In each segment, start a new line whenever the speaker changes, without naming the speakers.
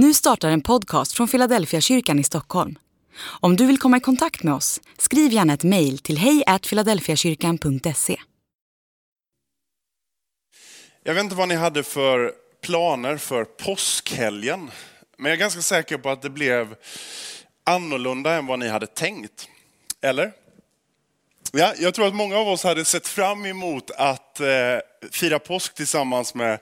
Nu startar en podcast från Philadelphia kyrkan i Stockholm. Om du vill komma i kontakt med oss, skriv gärna ett mejl till hejfiladelfiakyrkan.se.
Jag vet inte vad ni hade för planer för påskhelgen, men jag är ganska säker på att det blev annorlunda än vad ni hade tänkt. Eller? Ja, jag tror att många av oss hade sett fram emot att eh, fira påsk tillsammans med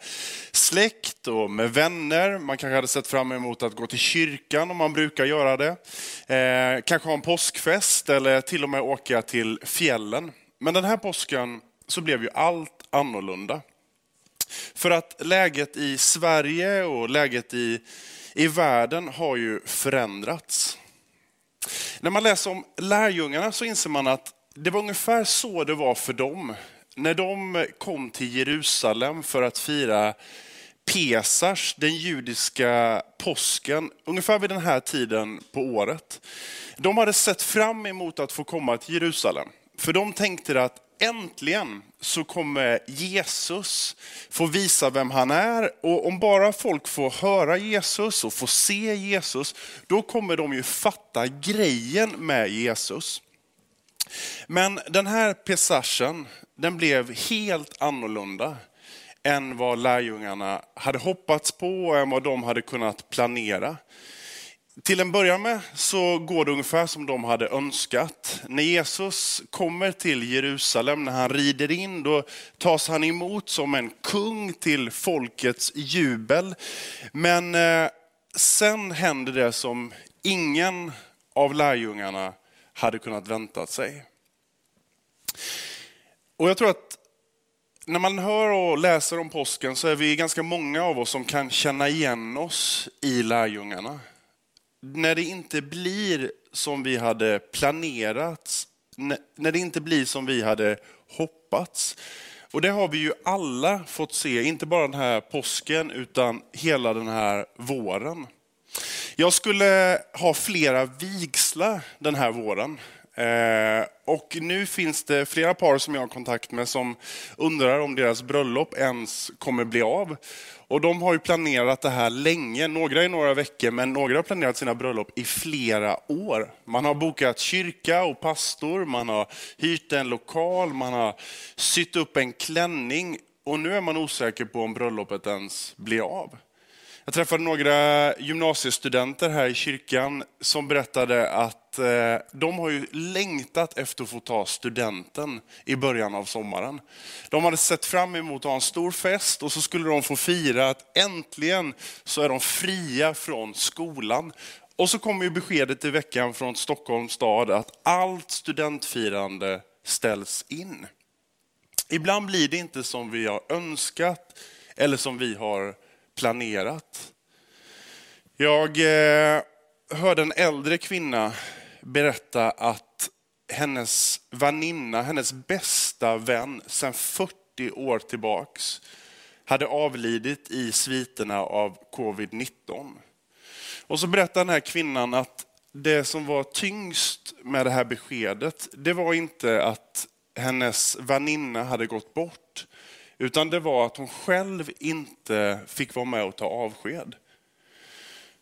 släkt och med vänner. Man kanske hade sett fram emot att gå till kyrkan om man brukar göra det. Eh, kanske ha en påskfest eller till och med åka till fjällen. Men den här påsken så blev ju allt annorlunda. För att läget i Sverige och läget i, i världen har ju förändrats. När man läser om lärjungarna så inser man att det var ungefär så det var för dem. När de kom till Jerusalem för att fira Pesars, den judiska påsken, ungefär vid den här tiden på året. De hade sett fram emot att få komma till Jerusalem. För de tänkte att äntligen så kommer Jesus få visa vem han är. Och om bara folk får höra Jesus och får se Jesus, då kommer de ju fatta grejen med Jesus. Men den här passagen, den blev helt annorlunda än vad lärjungarna hade hoppats på och än vad de hade kunnat planera. Till en början med så går det ungefär som de hade önskat. När Jesus kommer till Jerusalem, när han rider in, då tas han emot som en kung till folkets jubel. Men eh, sen händer det som ingen av lärjungarna hade kunnat vänta sig. Och jag tror att när man hör och läser om påsken så är vi ganska många av oss som kan känna igen oss i lärjungarna. När det inte blir som vi hade planerat, när det inte blir som vi hade hoppats. Och det har vi ju alla fått se, inte bara den här påsken utan hela den här våren. Jag skulle ha flera vigslar den här våren. Eh, och nu finns det flera par som jag har kontakt med som undrar om deras bröllop ens kommer bli av. Och de har ju planerat det här länge, några i några veckor, men några har planerat sina bröllop i flera år. Man har bokat kyrka och pastor, man har hyrt en lokal, man har sytt upp en klänning och nu är man osäker på om bröllopet ens blir av. Jag träffade några gymnasiestudenter här i kyrkan som berättade att eh, de har ju längtat efter att få ta studenten i början av sommaren. De hade sett fram emot att ha en stor fest och så skulle de få fira att äntligen så är de fria från skolan. Och så kommer ju beskedet i veckan från Stockholms stad att allt studentfirande ställs in. Ibland blir det inte som vi har önskat eller som vi har planerat. Jag eh, hörde en äldre kvinna berätta att hennes väninna, hennes bästa vän sedan 40 år tillbaks hade avlidit i sviterna av covid-19. Och så berättade den här kvinnan att det som var tyngst med det här beskedet, det var inte att hennes väninna hade gått bort, utan det var att hon själv inte fick vara med och ta avsked.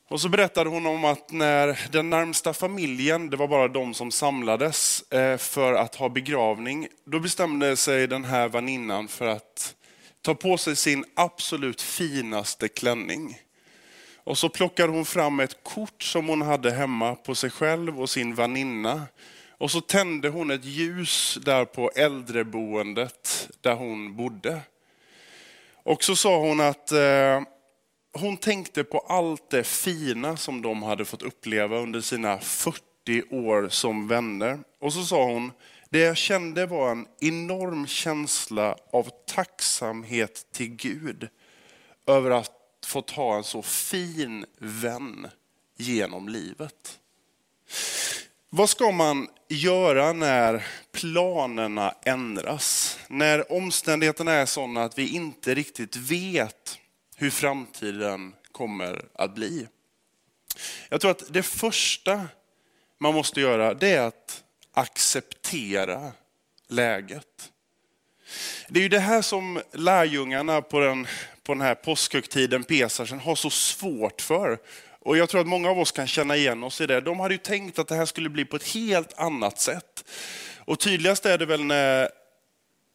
Och så berättade hon om att när den närmsta familjen, det var bara de som samlades eh, för att ha begravning, då bestämde sig den här väninnan för att ta på sig sin absolut finaste klänning. Och så plockade hon fram ett kort som hon hade hemma på sig själv och sin väninna. Och så tände hon ett ljus där på äldreboendet där hon bodde. Och så sa hon att eh, hon tänkte på allt det fina som de hade fått uppleva under sina 40 år som vänner. Och så sa hon, det jag kände var en enorm känsla av tacksamhet till Gud över att få ha en så fin vän genom livet. Vad ska man göra när planerna ändras? När omständigheterna är sådana att vi inte riktigt vet hur framtiden kommer att bli. Jag tror att det första man måste göra det är att acceptera läget. Det är ju det här som lärjungarna på den på den här påskhögtiden, pesarsen, har så svårt för. Och Jag tror att många av oss kan känna igen oss i det. De hade ju tänkt att det här skulle bli på ett helt annat sätt. Och Tydligast är det väl när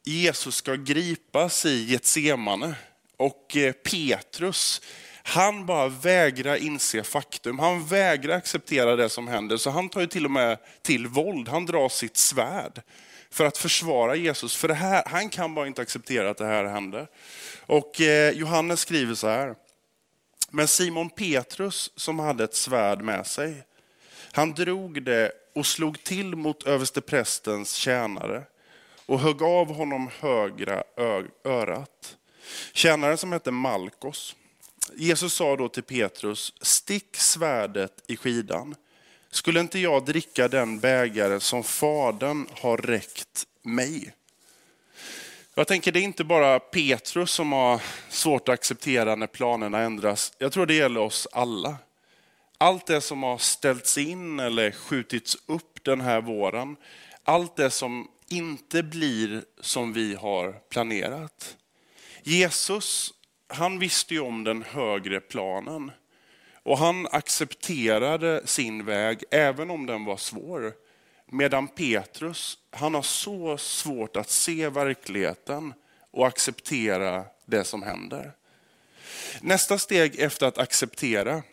Jesus ska gripas i Getsemane och eh, Petrus, han bara vägrar inse faktum. Han vägrar acceptera det som händer, så han tar ju till och med till våld. Han drar sitt svärd för att försvara Jesus. För det här, han kan bara inte acceptera att det här händer. Och eh, Johannes skriver så här. Men Simon Petrus som hade ett svärd med sig, han drog det och slog till mot översteprästens tjänare och högg av honom högra örat. Tjänaren som hette Malkos. Jesus sa då till Petrus, stick svärdet i skidan. Skulle inte jag dricka den bägare som Fadern har räckt mig? Jag tänker det är inte bara Petrus som har svårt att acceptera när planerna ändras. Jag tror det gäller oss alla. Allt det som har ställts in eller skjutits upp den här våren, allt det som inte blir som vi har planerat. Jesus, han visste ju om den högre planen. Och han accepterade sin väg, även om den var svår. Medan Petrus, han har så svårt att se verkligheten och acceptera det som händer. Nästa steg efter att acceptera,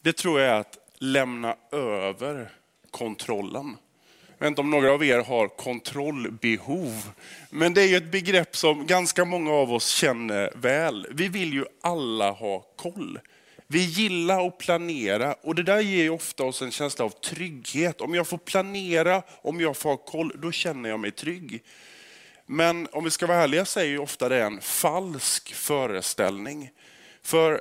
det tror jag är att lämna över kontrollen. Jag vet inte om några av er har kontrollbehov. Men det är ju ett begrepp som ganska många av oss känner väl. Vi vill ju alla ha koll. Vi gillar att planera och det där ger ofta oss en känsla av trygghet. Om jag får planera, om jag får ha koll, då känner jag mig trygg. Men om vi ska vara ärliga så är ju ofta det en falsk föreställning. För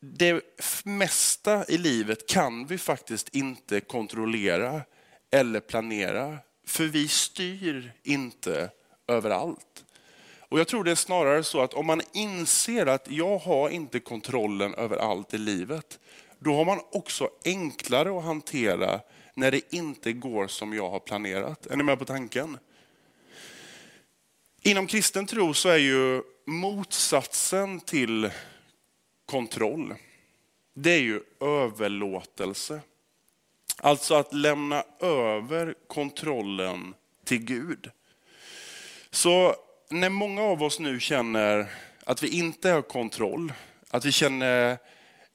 det mesta i livet kan vi faktiskt inte kontrollera eller planera, för vi styr inte överallt. Och Jag tror det är snarare så att om man inser att jag har inte kontrollen över allt i livet, då har man också enklare att hantera när det inte går som jag har planerat. Är ni med på tanken? Inom kristen tro så är ju motsatsen till kontroll, det är ju överlåtelse. Alltså att lämna över kontrollen till Gud. Så när många av oss nu känner att vi inte har kontroll, att vi känner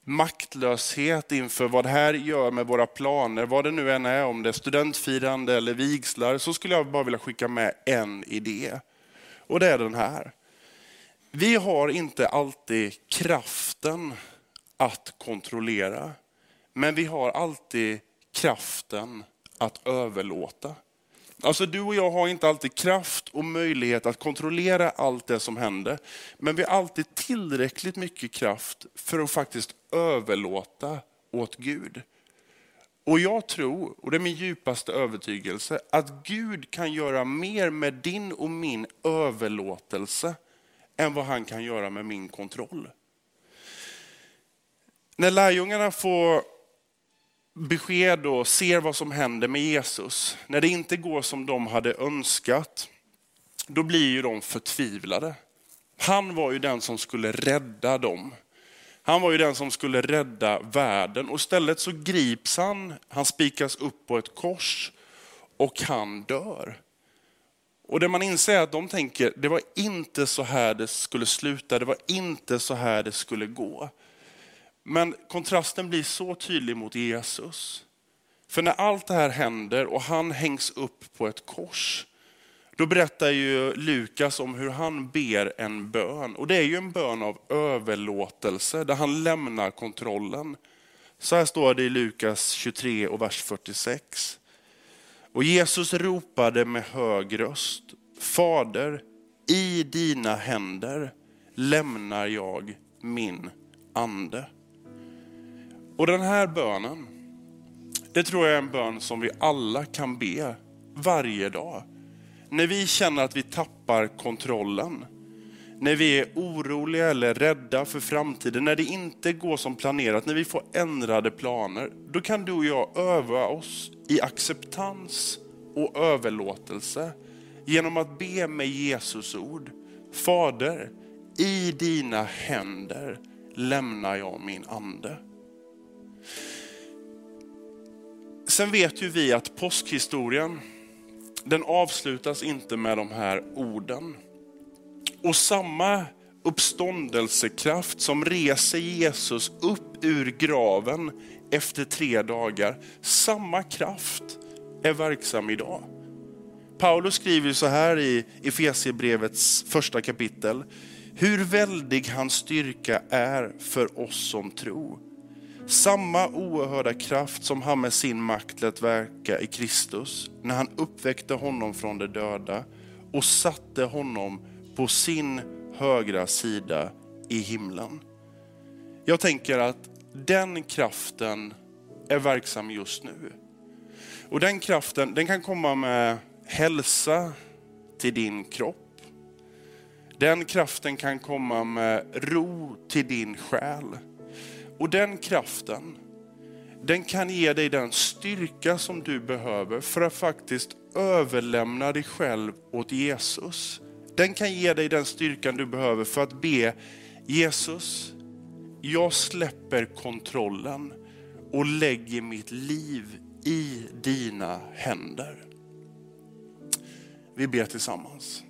maktlöshet inför vad det här gör med våra planer, vad det nu än är, om det är studentfirande eller vigslar, så skulle jag bara vilja skicka med en idé. Och det är den här. Vi har inte alltid kraften att kontrollera, men vi har alltid kraften att överlåta. Alltså du och jag har inte alltid kraft och möjlighet att kontrollera allt det som händer. Men vi har alltid tillräckligt mycket kraft för att faktiskt överlåta åt Gud. Och jag tror, och det är min djupaste övertygelse, att Gud kan göra mer med din och min överlåtelse än vad han kan göra med min kontroll. När lärjungarna får besked och ser vad som händer med Jesus, när det inte går som de hade önskat, då blir ju de förtvivlade. Han var ju den som skulle rädda dem. Han var ju den som skulle rädda världen och istället så grips han, han spikas upp på ett kors och han dör. Och det man inser är att de tänker, det var inte så här det skulle sluta, det var inte så här det skulle gå. Men kontrasten blir så tydlig mot Jesus. För när allt det här händer och han hängs upp på ett kors, då berättar ju Lukas om hur han ber en bön. Och det är ju en bön av överlåtelse, där han lämnar kontrollen. Så här står det i Lukas 23 och vers 46. Och Jesus ropade med hög röst, Fader, i dina händer lämnar jag min ande. Och den här bönen, det tror jag är en bön som vi alla kan be varje dag. När vi känner att vi tappar kontrollen, när vi är oroliga eller rädda för framtiden, när det inte går som planerat, när vi får ändrade planer, då kan du och jag öva oss i acceptans och överlåtelse genom att be med Jesus ord. Fader, i dina händer lämnar jag min ande. Sen vet ju vi att påskhistorien, den avslutas inte med de här orden. Och samma uppståndelsekraft som reser Jesus upp ur graven efter tre dagar, samma kraft är verksam idag. Paulus skriver så här i Efesierbrevets första kapitel. Hur väldig hans styrka är för oss som tror. Samma oerhörda kraft som han med sin makt lät verka i Kristus när han uppväckte honom från de döda och satte honom på sin högra sida i himlen. Jag tänker att den kraften är verksam just nu. Och den kraften den kan komma med hälsa till din kropp. Den kraften kan komma med ro till din själ. Och den kraften, den kan ge dig den styrka som du behöver för att faktiskt överlämna dig själv åt Jesus. Den kan ge dig den styrkan du behöver för att be Jesus, jag släpper kontrollen och lägger mitt liv i dina händer. Vi ber tillsammans.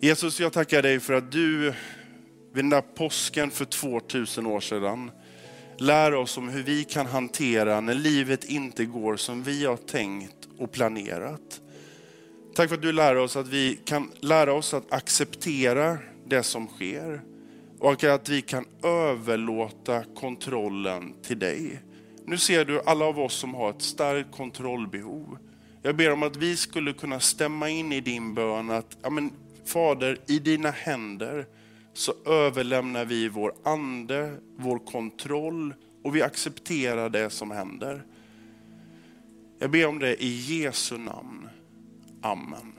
Jesus, jag tackar dig för att du vid den där påsken för 2000 år sedan lär oss om hur vi kan hantera när livet inte går som vi har tänkt och planerat. Tack för att du lär oss att vi kan lära oss att acceptera det som sker och att vi kan överlåta kontrollen till dig. Nu ser du alla av oss som har ett starkt kontrollbehov. Jag ber om att vi skulle kunna stämma in i din bön att, ja men, Fader, i dina händer så överlämnar vi vår ande, vår kontroll och vi accepterar det som händer. Jag ber om det i Jesu namn. Amen.